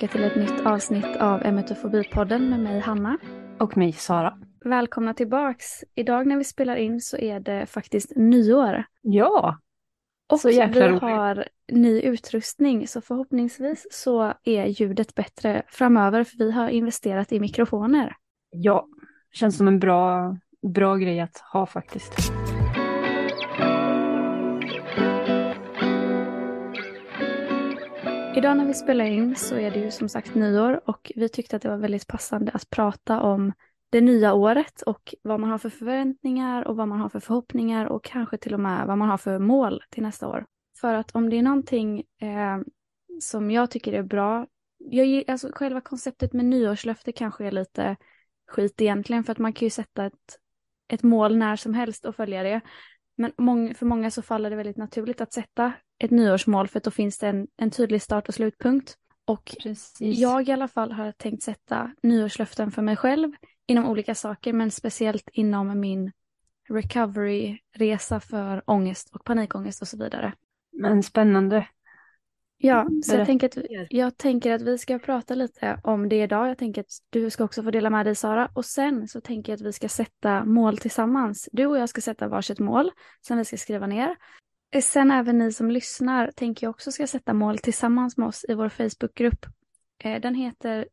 tillbaka till ett nytt avsnitt av Emetofobipodden med mig Hanna. Och mig Sara. Välkomna tillbaks. Idag när vi spelar in så är det faktiskt nyår. Ja! Och vi har ny utrustning så förhoppningsvis så är ljudet bättre framöver för vi har investerat i mikrofoner. Ja, känns som en bra, bra grej att ha faktiskt. Idag när vi spelar in så är det ju som sagt nyår och vi tyckte att det var väldigt passande att prata om det nya året och vad man har för förväntningar och vad man har för förhoppningar och kanske till och med vad man har för mål till nästa år. För att om det är någonting eh, som jag tycker är bra, jag, alltså själva konceptet med nyårslöfte kanske är lite skit egentligen för att man kan ju sätta ett, ett mål när som helst och följa det. Men mång, för många så faller det väldigt naturligt att sätta ett nyårsmål för att då finns det en, en tydlig start och slutpunkt. Och Precis. jag i alla fall har tänkt sätta nyårslöften för mig själv inom olika saker men speciellt inom min recovery-resa för ångest och panikångest och så vidare. Men spännande. Ja, så jag tänker, att, jag tänker att vi ska prata lite om det idag. Jag tänker att du ska också få dela med dig Sara. Och sen så tänker jag att vi ska sätta mål tillsammans. Du och jag ska sätta varsitt mål som vi ska skriva ner. Sen även ni som lyssnar tänker jag också ska sätta mål tillsammans med oss i vår Facebookgrupp. Eh, den heter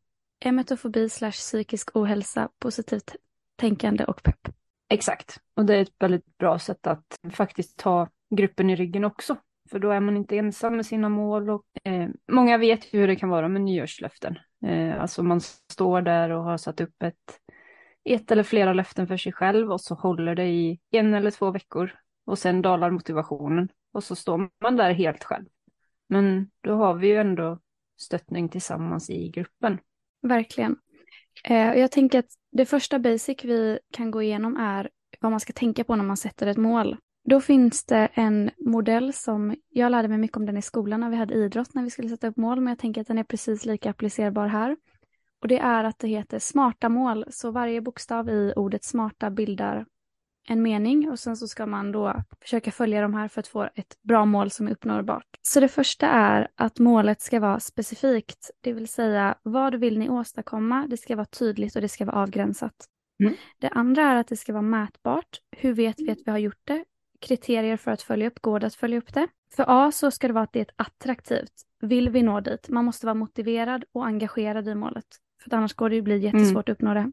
emetofobi slash psykisk ohälsa, positivt tänkande och pepp. Exakt, och det är ett väldigt bra sätt att faktiskt ta gruppen i ryggen också. För då är man inte ensam med sina mål och eh, många vet ju hur det kan vara med nyårslöften. Eh, alltså man står där och har satt upp ett, ett eller flera löften för sig själv och så håller det i en eller två veckor och sen dalar motivationen och så står man där helt själv. Men då har vi ju ändå stöttning tillsammans i gruppen. Verkligen. Eh, jag tänker att det första basic vi kan gå igenom är vad man ska tänka på när man sätter ett mål. Då finns det en modell som, jag lärde mig mycket om den i skolan när vi hade idrott när vi skulle sätta upp mål, men jag tänker att den är precis lika applicerbar här. Och det är att det heter smarta mål, så varje bokstav i ordet smarta bildar en mening och sen så ska man då försöka följa de här för att få ett bra mål som är uppnåbart. Så det första är att målet ska vara specifikt, det vill säga vad vill ni åstadkomma? Det ska vara tydligt och det ska vara avgränsat. Mm. Det andra är att det ska vara mätbart. Hur vet vi att vi har gjort det? Kriterier för att följa upp, går det att följa upp det? För A så ska det vara att det är attraktivt. Vill vi nå dit? Man måste vara motiverad och engagerad i målet. För annars går det ju bli jättesvårt mm. att uppnå det.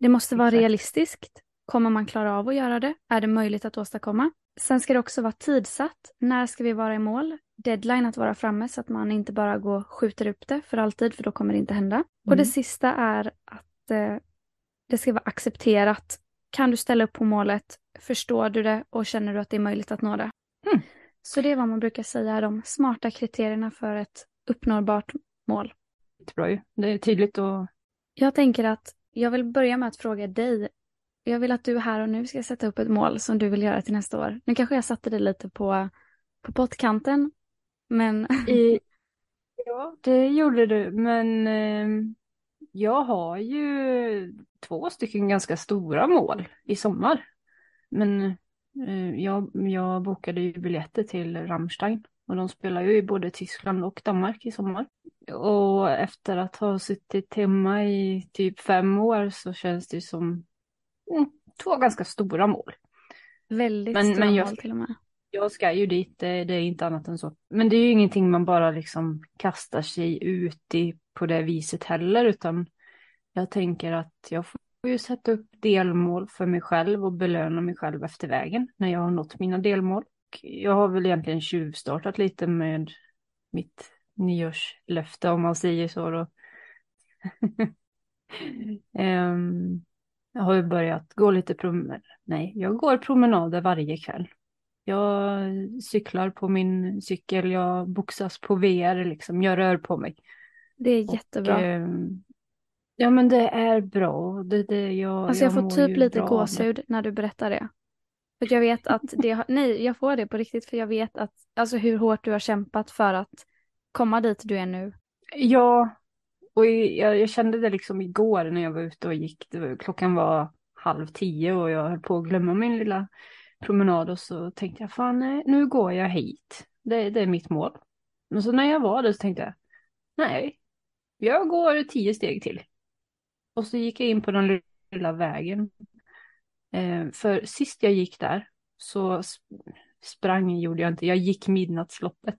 Det måste vara Exakt. realistiskt. Kommer man klara av att göra det? Är det möjligt att åstadkomma? Sen ska det också vara tidsatt. När ska vi vara i mål? Deadline att vara framme så att man inte bara går och skjuter upp det för alltid för då kommer det inte hända. Mm. Och det mm. sista är att eh, det ska vara accepterat. Kan du ställa upp på målet? Förstår du det och känner du att det är möjligt att nå det? Mm. Så det är vad man brukar säga är de smarta kriterierna för ett uppnåbart mål. Ju. Det är tydligt och... Jag tänker att jag vill börja med att fråga dig jag vill att du här och nu ska sätta upp ett mål som du vill göra till nästa år. Nu kanske jag satte dig lite på, på pottkanten, men... I, ja, det gjorde du, men eh, jag har ju två stycken ganska stora mål i sommar. Men eh, jag, jag bokade ju biljetter till Rammstein och de spelar ju i både Tyskland och Danmark i sommar. Och efter att ha suttit hemma i typ fem år så känns det som två ganska stora mål. Väldigt men, stora men jag, mål till och med. Jag ska ju dit, det, det, är inte annat än så. Men det är ju ingenting man bara liksom kastar sig ut i på det viset heller, utan jag tänker att jag får ju sätta upp delmål för mig själv och belöna mig själv efter vägen när jag har nått mina delmål. Jag har väl egentligen tjuvstartat lite med mitt nyårslöfte om man säger så då. um, Jag har ju börjat gå lite promenader. Nej, jag går promenader varje kväll. Jag cyklar på min cykel, jag boxas på VR, liksom. jag rör på mig. Det är jättebra. Och, eh, ja men det är bra. Det, det, jag, alltså jag, jag får typ lite gåshud när du berättar det. För jag vet att det, har, nej jag får det på riktigt för jag vet att, alltså hur hårt du har kämpat för att komma dit du är nu. Ja, och jag, jag, kände det liksom igår när jag var ute och gick. Var, klockan var halv tio och jag höll på att glömma min lilla promenad och så tänkte jag fan nu går jag hit. Det, det är mitt mål. Men så när jag var där så tänkte jag nej, jag går tio steg till. Och så gick jag in på den lilla vägen. Eh, för sist jag gick där så sprang gjorde jag inte, jag gick midnattsloppet.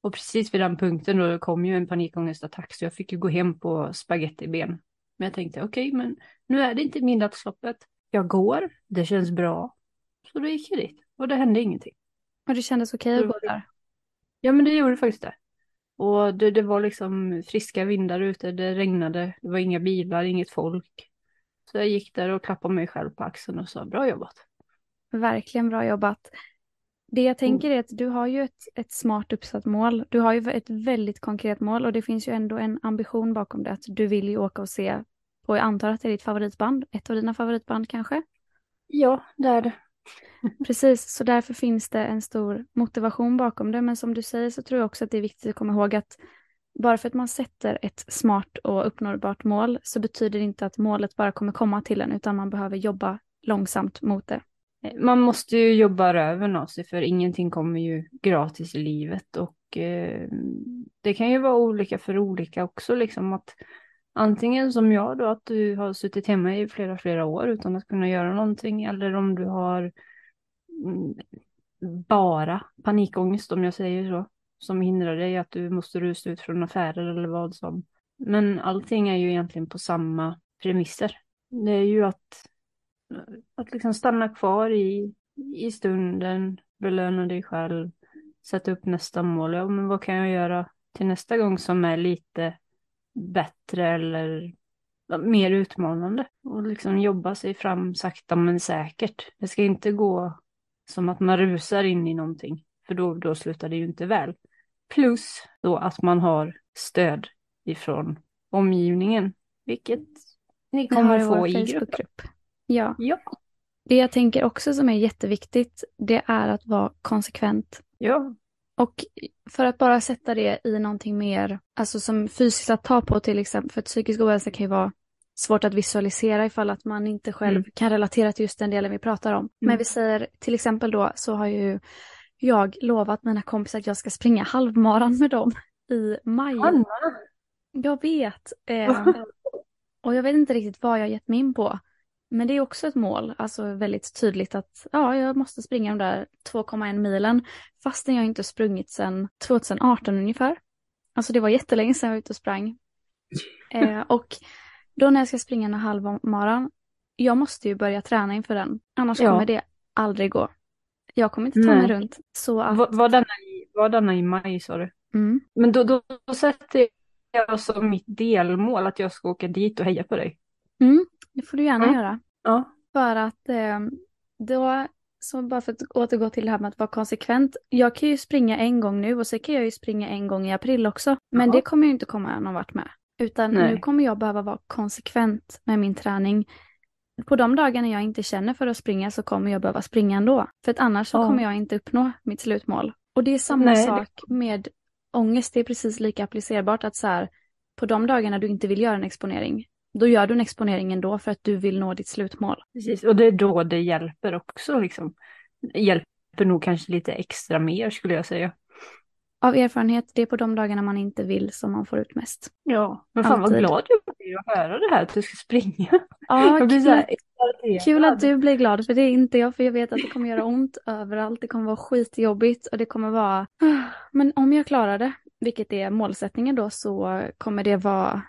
Och precis vid den punkten då kom ju en panikångestattack så jag fick ju gå hem på spagettiben. Men jag tänkte okej, okay, men nu är det inte midnattsloppet. Jag går, det känns bra. Så då gick jag dit och det hände ingenting. Och det kändes okej okay att gå där? Ja, men det gjorde faktiskt det. Och det, det var liksom friska vindar ute, det regnade, det var inga bilar, inget folk. Så jag gick där och klappade mig själv på axeln och sa bra jobbat. Verkligen bra jobbat. Det jag tänker mm. är att du har ju ett, ett smart uppsatt mål. Du har ju ett väldigt konkret mål och det finns ju ändå en ambition bakom det. Att du vill ju åka och se, och jag antar att det är ditt favoritband, ett av dina favoritband kanske? Ja, det är det. Precis, så därför finns det en stor motivation bakom det. Men som du säger så tror jag också att det är viktigt att komma ihåg att bara för att man sätter ett smart och uppnåbart mål så betyder det inte att målet bara kommer komma till en utan man behöver jobba långsamt mot det. Eh, man måste ju jobba röven av sig för ingenting kommer ju gratis i livet och eh, det kan ju vara olika för olika också liksom att antingen som jag då att du har suttit hemma i flera flera år utan att kunna göra någonting eller om du har mm, bara panikångest om jag säger så som hindrar dig att du måste rusa ut från affärer eller vad som. Men allting är ju egentligen på samma premisser. Det är ju att att liksom stanna kvar i, i stunden, belöna dig själv, sätta upp nästa mål. Ja, men vad kan jag göra till nästa gång som är lite bättre eller mer utmanande? Och liksom jobba sig fram sakta men säkert. Det ska inte gå som att man rusar in i någonting, för då, då slutar det ju inte väl. Plus då att man har stöd ifrån omgivningen, vilket ni kommer få i gruppen. Ja. ja. Det jag tänker också som är jätteviktigt, det är att vara konsekvent. Ja. Och för att bara sätta det i någonting mer, alltså som fysiskt att ta på till exempel, för psykisk ohälsa kan ju vara svårt att visualisera ifall att man inte själv mm. kan relatera till just den delen vi pratar om. Mm. Men vi säger till exempel då så har ju jag lovat mina kompisar att jag ska springa halvmaran med dem i maj. Anna! Jag vet. Eh, och jag vet inte riktigt vad jag gett mig in på. Men det är också ett mål, alltså väldigt tydligt att ja, jag måste springa de där 2,1 milen fastän jag inte sprungit sedan 2018 ungefär. Alltså det var jättelänge sedan jag var ute och sprang. Eh, och då när jag ska springa en halvmaran, jag måste ju börja träna inför den. Annars ja. kommer det aldrig gå. Jag kommer inte ta Nej. mig runt. Så att... Var, var, denna i, var denna i maj sa du? Mm. Men då, då, då sätter jag som mitt delmål att jag ska åka dit och heja på dig. Mm. Det får du gärna mm. göra. Ja. För att eh, då, så bara för att återgå till det här med att vara konsekvent. Jag kan ju springa en gång nu och så kan jag ju springa en gång i april också. Men ja. det kommer ju inte komma någon vart med. Utan Nej. nu kommer jag behöva vara konsekvent med min träning. På de dagarna jag inte känner för att springa så kommer jag behöva springa ändå. För att annars så ja. kommer jag inte uppnå mitt slutmål. Och det är samma Nej, sak det... med ångest. Det är precis lika applicerbart att så här, på de dagarna du inte vill göra en exponering, då gör du en exponering ändå för att du vill nå ditt slutmål. Precis, och det är då det hjälper också. Liksom. Hjälper nog kanske lite extra mer skulle jag säga. Av erfarenhet, det är på de dagarna man inte vill som man får ut mest. Ja, men fan Alltid. vad glad jag blir att höra det här, att du ska springa. Ja, kul, kul att du blir glad, för det är inte jag, för jag vet att det kommer göra ont överallt, det kommer vara skitjobbigt och det kommer vara... Men om jag klarar det, vilket är målsättningen då, så kommer det vara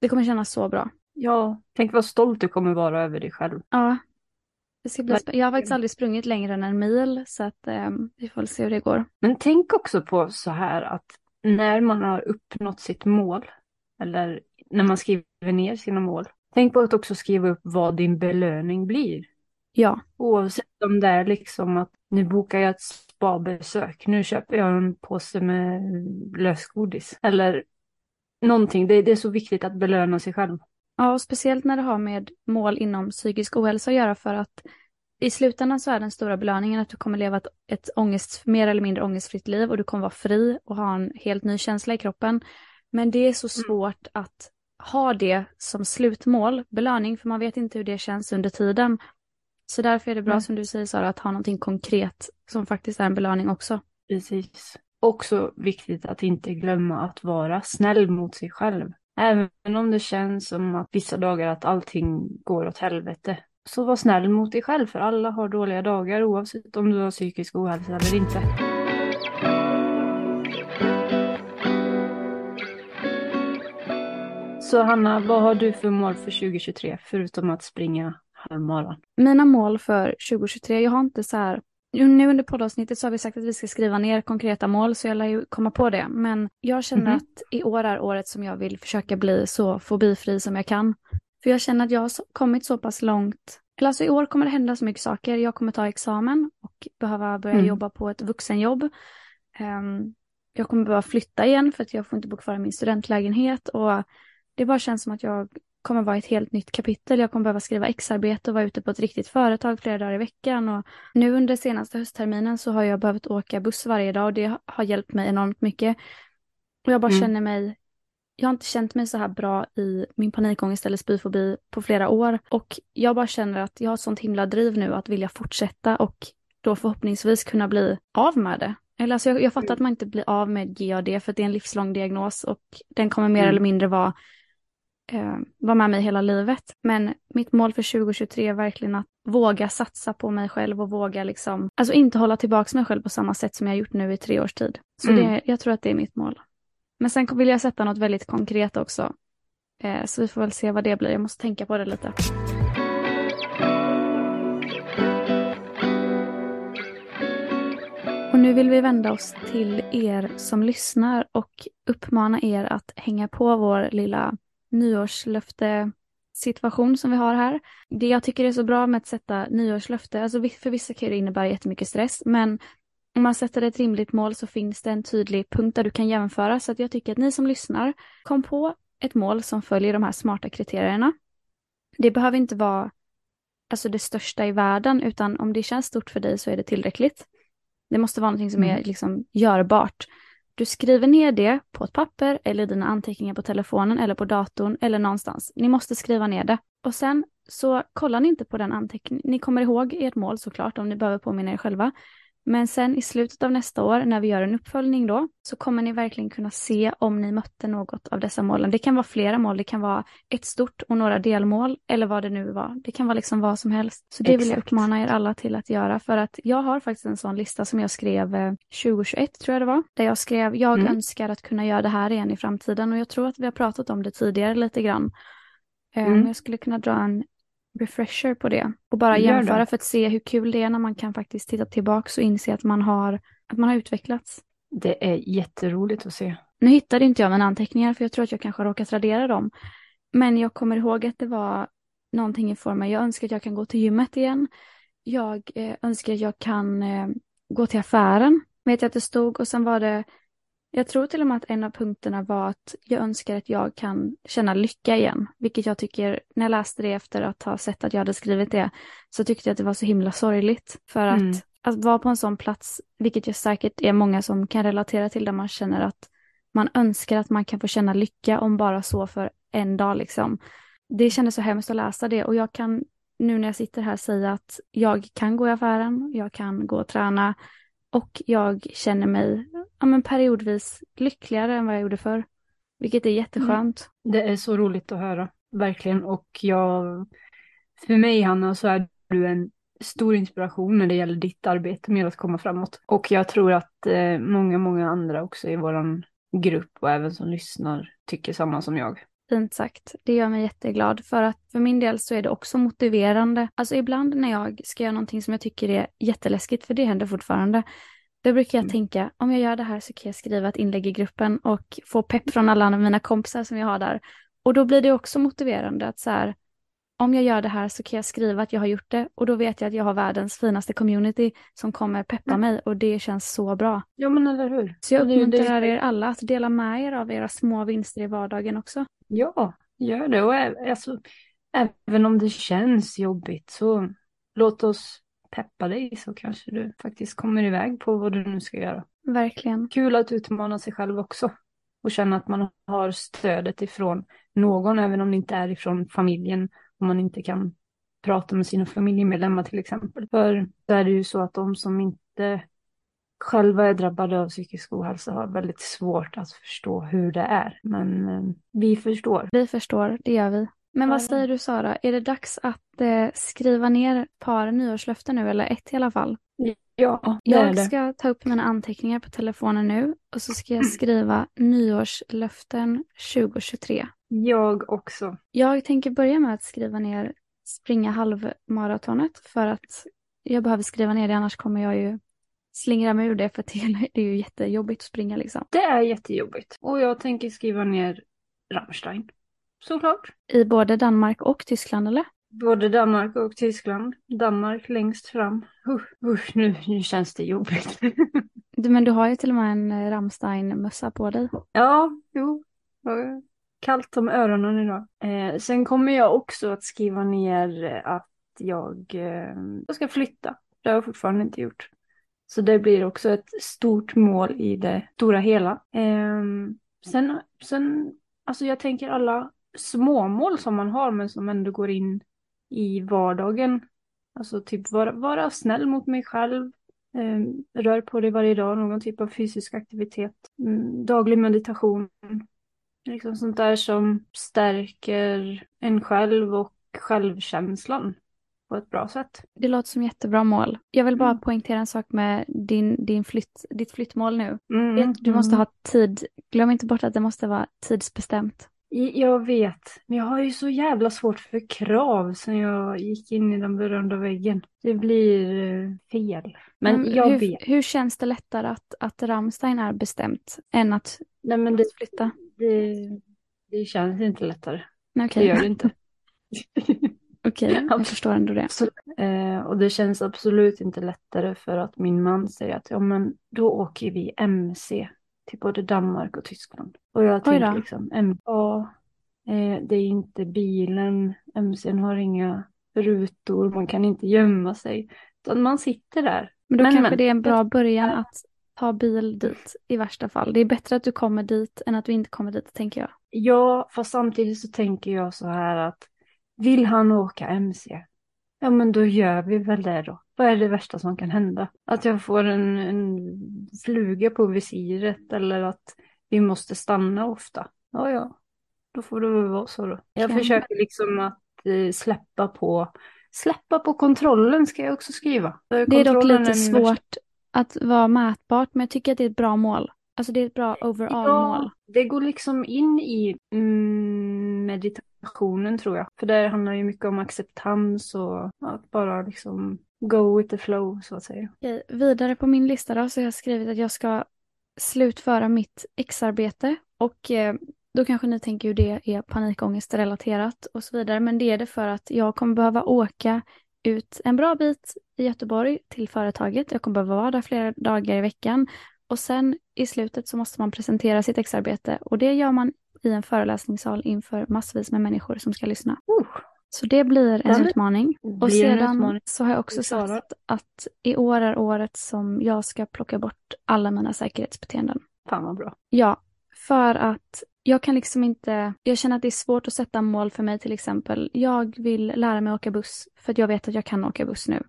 det kommer kännas så bra. Ja, tänk vad stolt du kommer vara över dig själv. Ja. Det ska bli jag har faktiskt aldrig sprungit längre än en mil så att eh, vi får se hur det går. Men tänk också på så här att när man har uppnått sitt mål eller när man skriver ner sina mål. Tänk på att också skriva upp vad din belöning blir. Ja. Oavsett om det är liksom att nu bokar jag ett spabesök, nu köper jag en påse med lösgodis. Eller någonting. Det, det är så viktigt att belöna sig själv. Ja, och speciellt när det har med mål inom psykisk ohälsa att göra för att i slutändan så är den stora belöningen att du kommer leva ett, ett ångest, mer eller mindre ångestfritt liv och du kommer vara fri och ha en helt ny känsla i kroppen. Men det är så mm. svårt mm. att ha det som slutmål, belöning, för man vet inte hur det känns under tiden. Så därför är det bra mm. som du säger Sara, att ha någonting konkret som faktiskt är en belöning också. Precis också viktigt att inte glömma att vara snäll mot sig själv. Även om det känns som att vissa dagar att allting går åt helvete. Så var snäll mot dig själv, för alla har dåliga dagar oavsett om du har psykisk ohälsa eller inte. Så Hanna, vad har du för mål för 2023 förutom att springa halvmaran? Mina mål för 2023, jag har inte så här nu under poddavsnittet så har vi sagt att vi ska skriva ner konkreta mål, så jag lär ju komma på det. Men jag känner mm att i år är året som jag vill försöka bli så fobifri som jag kan. För jag känner att jag har kommit så pass långt. Eller alltså i år kommer det hända så mycket saker. Jag kommer ta examen och behöva börja mm. jobba på ett vuxenjobb. Um, jag kommer behöva flytta igen för att jag får inte bo kvar i min studentlägenhet. Och det bara känns som att jag kommer vara ett helt nytt kapitel. Jag kommer behöva skriva exarbete och vara ute på ett riktigt företag flera dagar i veckan. Och nu under senaste höstterminen så har jag behövt åka buss varje dag och det har hjälpt mig enormt mycket. Och jag bara mm. känner mig, jag har inte känt mig så här bra i min panikångest eller spyfobi på flera år. Och jag bara känner att jag har ett sånt himla driv nu att vilja fortsätta och då förhoppningsvis kunna bli av med det. Eller alltså jag, jag fattar mm. att man inte blir av med GAD för att det är en livslång diagnos och den kommer mer mm. eller mindre vara eh, vara med mig hela livet. Men mitt mål för 2023 är verkligen att våga satsa på mig själv och våga liksom, alltså inte hålla tillbaka mig själv på samma sätt som jag gjort nu i tre års tid. Så mm. det, jag tror att det är mitt mål. Men sen vill jag sätta något väldigt konkret också. Eh, så vi får väl se vad det blir. Jag måste tänka på det lite. Och nu vill vi vända oss till er som lyssnar och uppmana er att hänga på vår lilla nyårslöfte situation som vi har här. Det jag tycker är så bra med att sätta nyårslöfte, alltså för vissa kan det innebära jättemycket stress, men om man sätter ett rimligt mål så finns det en tydlig punkt där du kan jämföra. Så att jag tycker att ni som lyssnar, kom på ett mål som följer de här smarta kriterierna. Det behöver inte vara alltså det största i världen, utan om det känns stort för dig så är det tillräckligt. Det måste vara någonting som är mm. liksom görbart. Du skriver ner det på ett papper eller dina anteckningar på telefonen eller på datorn eller någonstans. Ni måste skriva ner det. Och sen så kollar ni inte på den anteckningen. Ni kommer ihåg ert mål såklart om ni behöver påminna er själva. Men sen i slutet av nästa år när vi gör en uppföljning då så kommer ni verkligen kunna se om ni mötte något av dessa målen. Det kan vara flera mål, det kan vara ett stort och några delmål eller vad det nu var. Det kan vara liksom vad som helst. Så det Exakt. vill jag uppmana er alla till att göra för att jag har faktiskt en sån lista som jag skrev 2021 eh, tror jag det var. Där jag skrev jag mm. önskar att kunna göra det här igen i framtiden och jag tror att vi har pratat om det tidigare lite grann. Eh, mm. Jag skulle kunna dra en refresher på det och bara jämföra för att se hur kul det är när man kan faktiskt titta tillbaka och inse att man har, att man har utvecklats. Det är jätteroligt att se. Nu hittade inte jag mina anteckningar för jag tror att jag kanske råkat radera dem. Men jag kommer ihåg att det var någonting i form av jag önskar att jag kan gå till gymmet igen. Jag eh, önskar att jag kan eh, gå till affären. Vet jag att det stod och sen var det jag tror till och med att en av punkterna var att jag önskar att jag kan känna lycka igen, vilket jag tycker, när jag läste det efter att ha sett att jag hade skrivit det, så tyckte jag att det var så himla sorgligt. För att, mm. att vara på en sån plats, vilket jag säkert är många som kan relatera till, där man känner att man önskar att man kan få känna lycka om bara så för en dag liksom. Det kändes så hemskt att läsa det och jag kan nu när jag sitter här säga att jag kan gå i affären, jag kan gå och träna, och jag känner mig ja, men periodvis lyckligare än vad jag gjorde förr. Vilket är jätteskönt. Mm. Det är så roligt att höra, verkligen. Och jag, för mig Hanna, så är du en stor inspiration när det gäller ditt arbete med att komma framåt. Och jag tror att eh, många, många andra också i vår grupp och även som lyssnar tycker samma som jag. Fint sagt. Det gör mig jätteglad för att för min del så är det också motiverande. Alltså ibland när jag ska göra någonting som jag tycker är jätteläskigt, för det händer fortfarande, då brukar jag mm. tänka om jag gör det här så kan jag skriva ett inlägg i gruppen och få pepp från alla mina kompisar som jag har där. Och då blir det också motiverande att så här, om jag gör det här så kan jag skriva att jag har gjort det och då vet jag att jag har världens finaste community som kommer peppa mm. mig och det känns så bra. Ja men eller hur. Så jag uppmuntrar er alla att dela med er av era små vinster i vardagen också. Ja, gör det. Och alltså, även om det känns jobbigt så låt oss peppa dig så kanske du faktiskt kommer iväg på vad du nu ska göra. Verkligen. Kul att utmana sig själv också och känna att man har stödet ifrån någon, även om det inte är ifrån familjen, om man inte kan prata med sina familjemedlemmar till exempel. För då är det ju så att de som inte själva är drabbade av psykisk ohälsa har väldigt svårt att förstå hur det är. Men eh, vi förstår. Vi förstår, det gör vi. Men vad säger du Sara, är det dags att eh, skriva ner ett par nyårslöften nu, eller ett i alla fall? Ja, det Jag är det. ska ta upp mina anteckningar på telefonen nu och så ska jag skriva nyårslöften 2023. Jag också. Jag tänker börja med att skriva ner springa halvmaratonet för att jag behöver skriva ner det annars kommer jag ju slingra mig ur det för det det är ju jättejobbigt att springa liksom. Det är jättejobbigt. Och jag tänker skriva ner Rammstein. Såklart. I både Danmark och Tyskland eller? Både Danmark och Tyskland. Danmark längst fram. Usch, usch nu, nu känns det jobbigt. Du, men du har ju till och med en eh, Rammstein-mössa på dig. ja, jo. Kallt om öronen idag. Eh, sen kommer jag också att skriva ner att jag, eh, jag ska flytta. Det har jag fortfarande inte gjort. Så det blir också ett stort mål i det stora hela. Eh, sen, sen, alltså jag tänker alla småmål som man har men som ändå går in i vardagen. Alltså typ vara, vara snäll mot mig själv. Eh, rör på dig varje dag, någon typ av fysisk aktivitet. Mm, daglig meditation. Liksom sånt där som stärker en själv och självkänslan på ett bra sätt. Det låter som jättebra mål. Jag vill bara Mm. poängtera en sak med din, din flytt, ditt flyttmål nu. Mm, du måste mm. ha tid. Glöm inte bort att det måste vara tidsbestämt. Jag vet, men jag har ju så jävla svårt för krav sen jag gick in i den berömda väggen. Det blir eh, fel. Men jag hur, vet. hur känns det lättare att, att Rammstein är bestämt än att Nej men det, flytta? det, det känns inte lättare. Nej, Det gör det inte. Okej, jag förstår ändå det. Eh, och det känns absolut inte lättare för att min man säger att ja men då åker vi MC till både Danmark och Tyskland. Och jag Oj tänker då. liksom, ja, eh, det är inte bilen, MCn har inga rutor, man kan inte gömma sig. Utan man sitter där. Men då Men, kanske men. det är en bra början att ta bil dit i värsta fall. Det är bättre att du kommer dit än att du inte kommer dit, tänker jag. Ja, fast samtidigt så tänker jag så här att vill han åka MC? Ja, men då gör vi väl det då. Vad är det värsta som kan hända? Att jag får en, en fluga på visiret eller att vi måste stanna ofta. Ja, ja, då får det väl vara så då. Jag försöker liksom att eh, släppa på Släppa på kontrollen ska jag också skriva. Det är dock lite är värsta- svårt att vara mätbart, men jag tycker att det är ett bra mål. Alltså det är ett bra overall-mål. Ja, det går liksom in i mm, passionen tror jag. För det handlar ju mycket om acceptans och att bara liksom go with the flow så att säga. Okej, vidare på min lista då så har jag skrivit att jag ska slutföra mitt exarbete och eh, då kanske ni tänker hur det är panikångestrelaterat och så vidare. Men det är det för att jag kommer behöva åka ut en bra bit i Göteborg till företaget. Jag kommer behöva vara där flera dagar i veckan och sen i slutet så måste man presentera sitt exarbete och det gör man i en föreläsningssal inför massvis med människor som ska lyssna. Uh, Så det blir en det utmaning. Och blir en sedan utmaning. så har jag också sagt att i år är året som jag ska plocka bort alla mina säkerhetsbeteenden. fan vad bra. Ja, för att jag kan liksom inte, jag känner att det är svårt att sätta mål för mig till exempel. Jag vill lära mig åka buss för att jag vet att jag kan åka buss nu.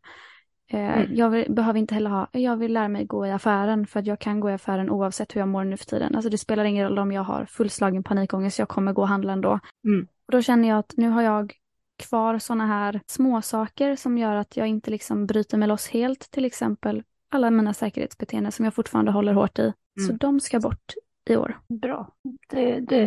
Eh, Mm. Jag vill, behöver inte heller ha, jag vill lära mig gå i affären för att jag kan gå i affären oavsett hur jag mår nu för tiden. Alltså det spelar ingen roll om jag har fullslagen panikångest, jag kommer gå och handla ändå. Mm. Och då känner jag att nu har jag kvar sådana här små saker som gör att jag inte liksom bryter mig loss helt, till exempel alla mina säkerhetsbeteenden som jag fortfarande håller hårt i. Så Mm. de ska bort i år. Bra. Det, det,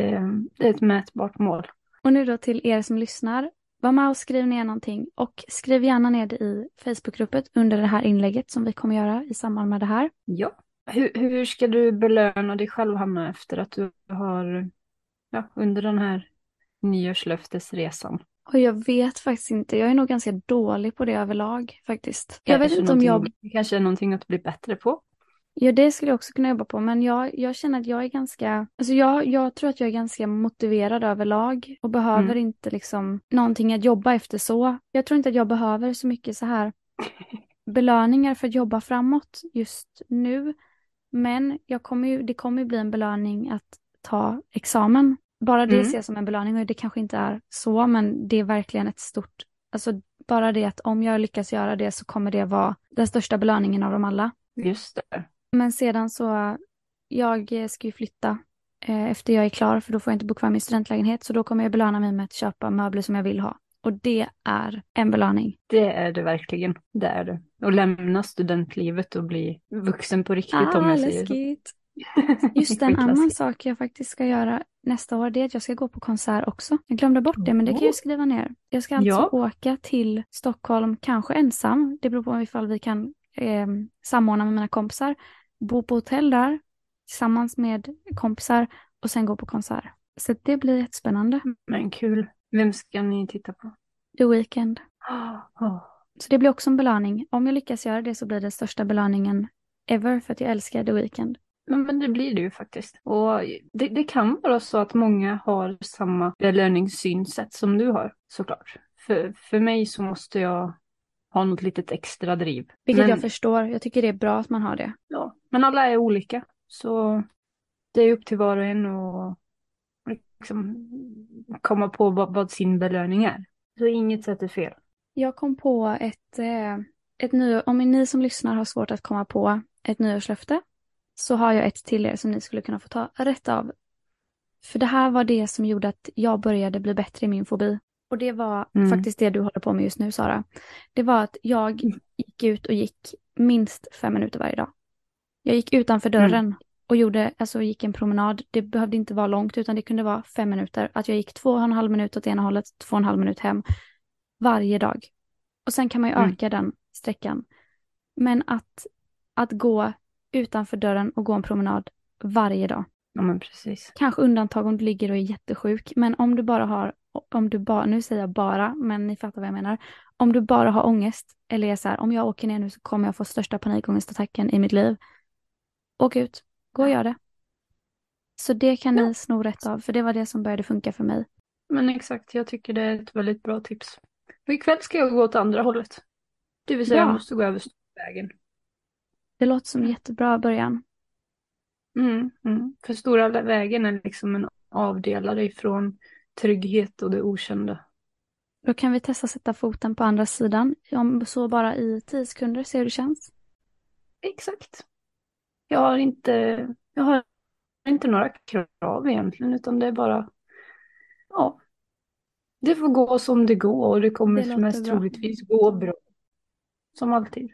det är ett mätbart mål. Och nu då till er som lyssnar. Var med och skriv ner någonting och skriv gärna ner det i Facebookgruppen under det här inlägget som vi kommer göra i samband med det här. Ja. Hur, hur ska du belöna dig själv Hanna efter att du har, ja, under den här nyårslöftesresan? Och jag vet faktiskt inte, jag är nog ganska dålig på det överlag faktiskt. Jag vet inte om jag Det kanske är någonting att bli bättre på. Ja, det skulle jag också kunna jobba på, men jag, jag känner att jag är ganska, alltså jag, jag tror att jag är ganska motiverad överlag och behöver Mm. inte liksom någonting att jobba efter så. Jag tror inte att jag behöver så mycket så här belöningar för att jobba framåt just nu. Men jag kommer ju, det kommer ju bli en belöning att ta examen. Bara det Mm. ser jag som en belöning och det kanske inte är så, men det är verkligen ett stort, alltså bara det att om jag lyckas göra det så kommer det vara den största belöningen av dem alla. Just det. Men sedan så, jag ska ju flytta eh, efter jag är klar för då får jag inte bo kvar i min studentlägenhet så då kommer jag belöna mig med att köpa möbler som jag vill ha. Och det är en belöning. Det är det verkligen. Det är det. Och lämna studentlivet och bli vuxen på riktigt ah, om jag säger läskigt. Just en annan sak jag faktiskt ska göra nästa år det är att jag ska gå på konsert också. Jag glömde bort det men det kan jag skriva ner. Jag ska alltså ja. åka till Stockholm, kanske ensam. Det beror på ifall vi kan eh, samordna med mina kompisar. Bo på hotell där tillsammans med kompisar och sen gå på konsert. Så det blir jättespännande. Men kul. Vem ska ni titta på? The Weeknd. Oh. Så det blir också en belöning. Om jag lyckas göra det så blir det största belöningen ever för att jag älskar The Weeknd. Men det blir det ju faktiskt. Och det, det kan vara så att många har samma belöningssynsätt som du har såklart. För, för mig så måste jag ha något litet extra driv. Vilket men, jag förstår. Jag tycker det är bra att man har det. Ja, men alla är olika. Så det är upp till var och en att liksom komma på vad, vad sin belöning är. Så inget sätt är fel. Jag kom på ett, eh, ett nyår, om ni som lyssnar har svårt att komma på ett nyårslöfte så har jag ett till er som ni skulle kunna få ta rätt av. För det här var det som gjorde att jag började bli bättre i min fobi. Och det var mm. faktiskt det du håller på med just nu Sara. Det var att jag mm. gick ut och gick minst fem minuter varje dag. Jag gick utanför mm. dörren mm. och gjorde, alltså gick en promenad. Det behövde inte vara långt utan det kunde vara fem minuter. Att jag gick två och en halv minut åt ena hållet, två och en halv minut hem. Varje dag. Och sen kan man ju mm. öka den sträckan. Men att, att gå utanför dörren och gå en promenad varje dag. Ja men precis. Kanske undantag om du ligger och är jättesjuk. Men om du bara har, om du bara, nu säger jag bara, men ni fattar vad jag menar. Om du bara har ångest eller är så här, om jag åker ner nu så kommer jag få största panikångestattacken i mitt liv. Åk ut, gå och gör det. Så det kan ja. ni sno rätt av, för det var det som började funka för mig. Men exakt, jag tycker det är ett väldigt bra tips. Och ikväll ska jag gå åt andra hållet. Det vill säga ja. jag måste gå över vägen. Det låter som en jättebra början. Mm, mm. För stora vägen är liksom en avdelare ifrån trygghet och det okända. Då kan vi testa sätta foten på andra sidan, om så bara i tio sekunder, se hur det känns. Exakt. Jag har inte, jag har inte några krav egentligen, utan det är bara, ja, det får gå som det går och det kommer det mest bra. troligtvis gå bra. Som alltid.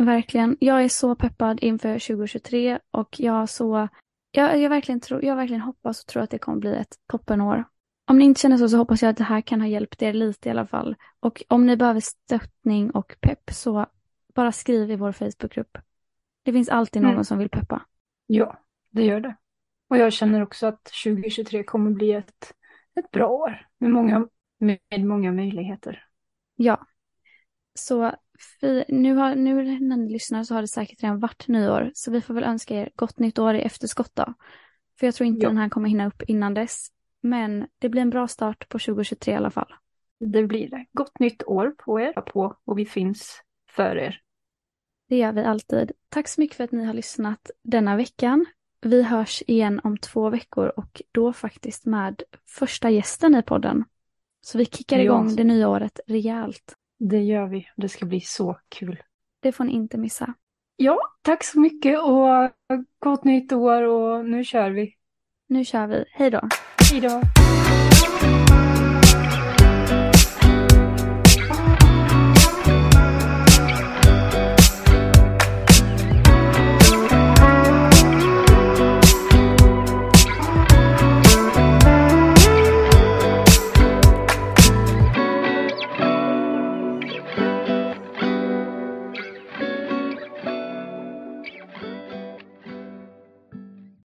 Verkligen. Jag är så peppad inför 2023 och jag så jag, jag, verkligen tror, jag verkligen hoppas och tror att det kommer bli ett toppenår. Om ni inte känner så så hoppas jag att det här kan ha hjälpt er lite i alla fall. Och om ni behöver stöttning och pepp så bara skriv i vår Facebookgrupp. Det finns alltid någon mm. som vill peppa. Ja, det gör det. Och jag känner också att 2023 kommer bli ett, ett bra år med många, med många möjligheter. Ja. Så nu, har, nu när ni lyssnar så har det säkert redan varit nyår. Så vi får väl önska er gott nytt år i efterskott då. För jag tror inte ja. den här kommer hinna upp innan dess. Men det blir en bra start på 2023 i alla fall. Det blir det. Gott nytt år på er på och vi finns för er. Det gör vi alltid. Tack så mycket för att ni har lyssnat denna veckan. Vi hörs igen om två veckor och då faktiskt med första gästen i podden. Så vi kickar igång ja. det nya året rejält. Det gör vi. Det ska bli så kul. Det får ni inte missa. Ja, tack så mycket och gott nytt år och nu kör vi. Nu kör vi. Hej då. Hej då.